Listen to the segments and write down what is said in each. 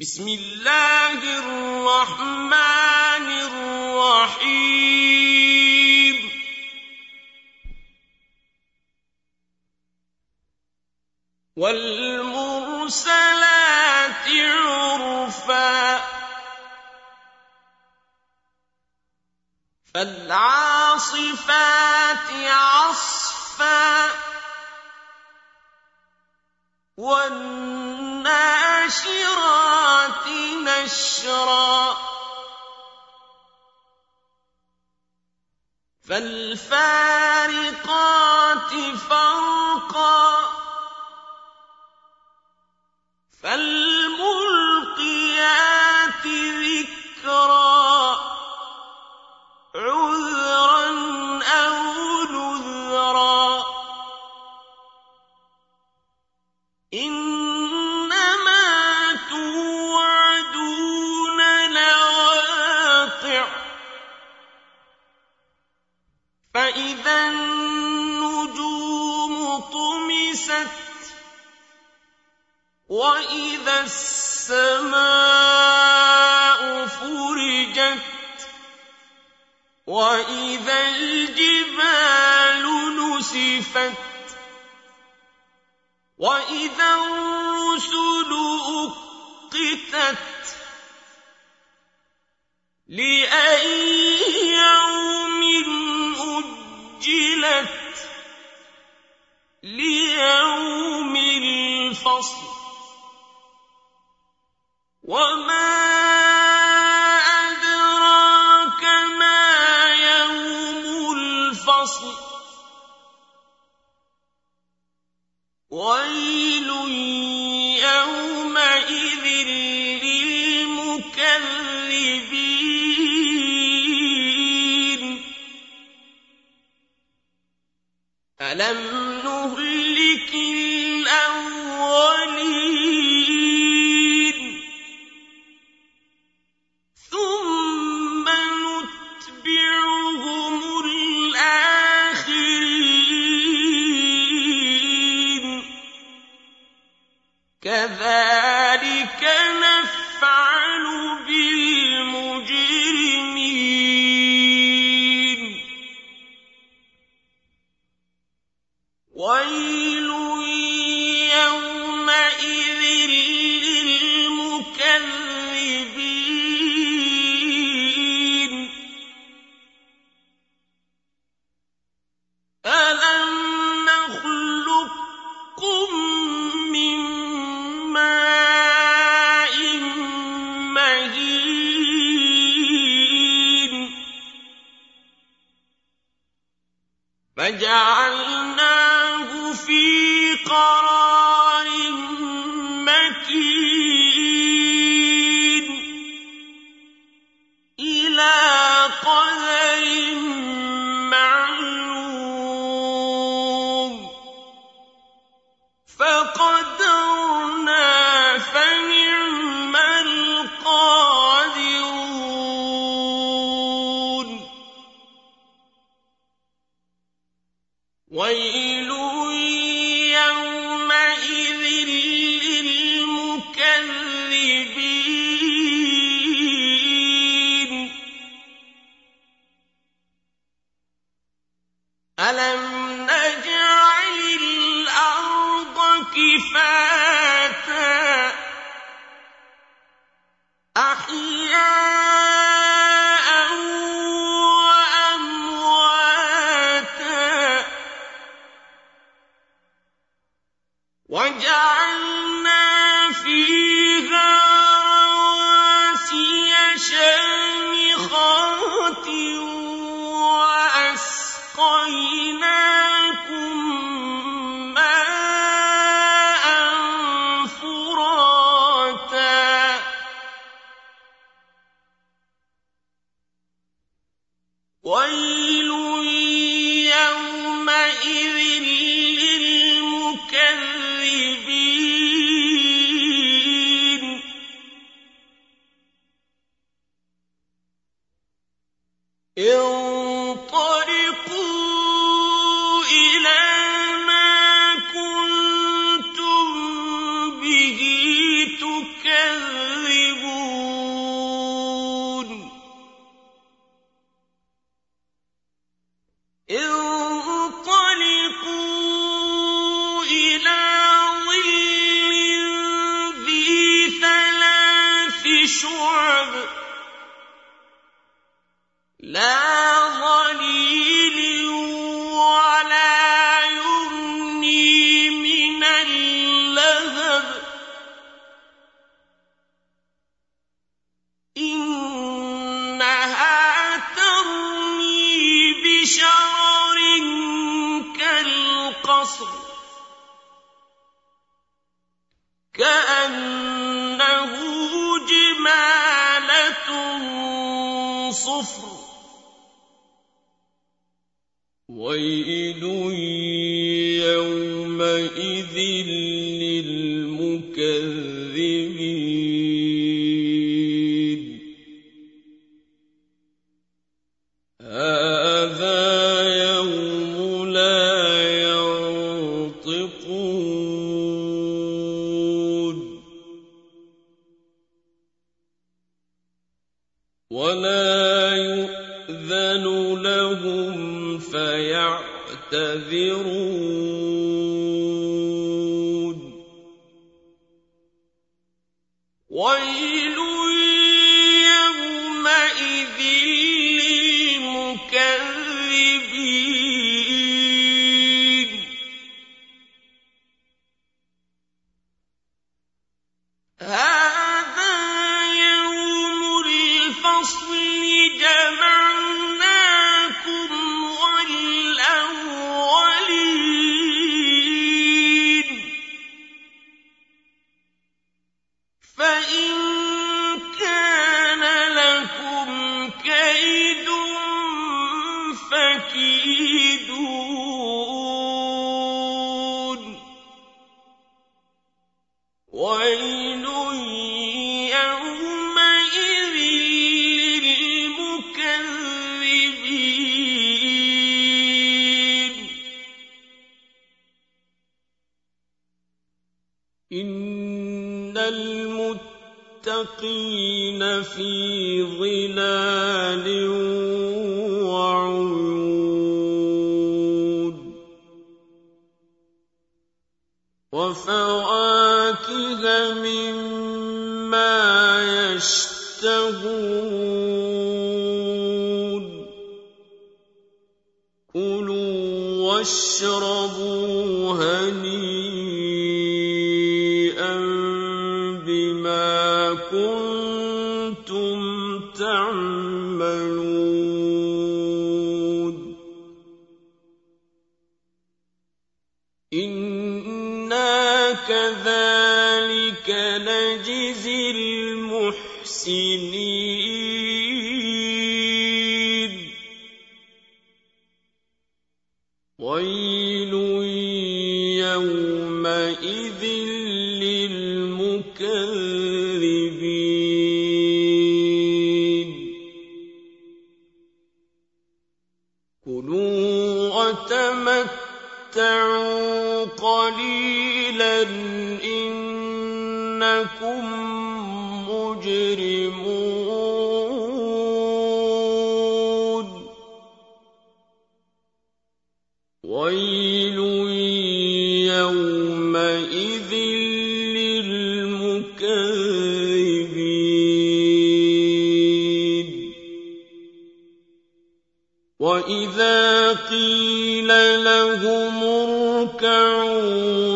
بسم الله الرحمن الرحيم. والمرسلات عرفا. فالعاصفات عصفا. والناشرات نشرا. فالفارقات فرقا واذا السماء فرجت واذا الجبال نسفت واذا الرسل اقتت لاي وما أدراك ما يوم الفصل ويل يومئذ للمكذبين ألم نهلك الأولين كذلك نفعل. فجعلناه ويل شعب صفر ويل ويل يومئذ للمكذبين. المتقين في ظلال وعيون وفواكه مما يشتهون. كلوا واشربوا كنتم تعملون. إنا كذلك نجزي المحسنين. كلوا وتمتعوا قليلا إنكم مجرمون.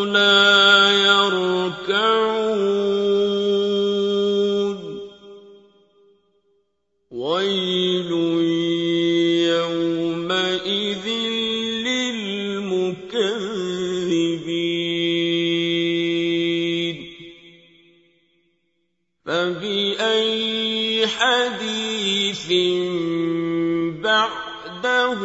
لا يركعون. ويل يومئذ للمكذبين. فبأي حديث بعده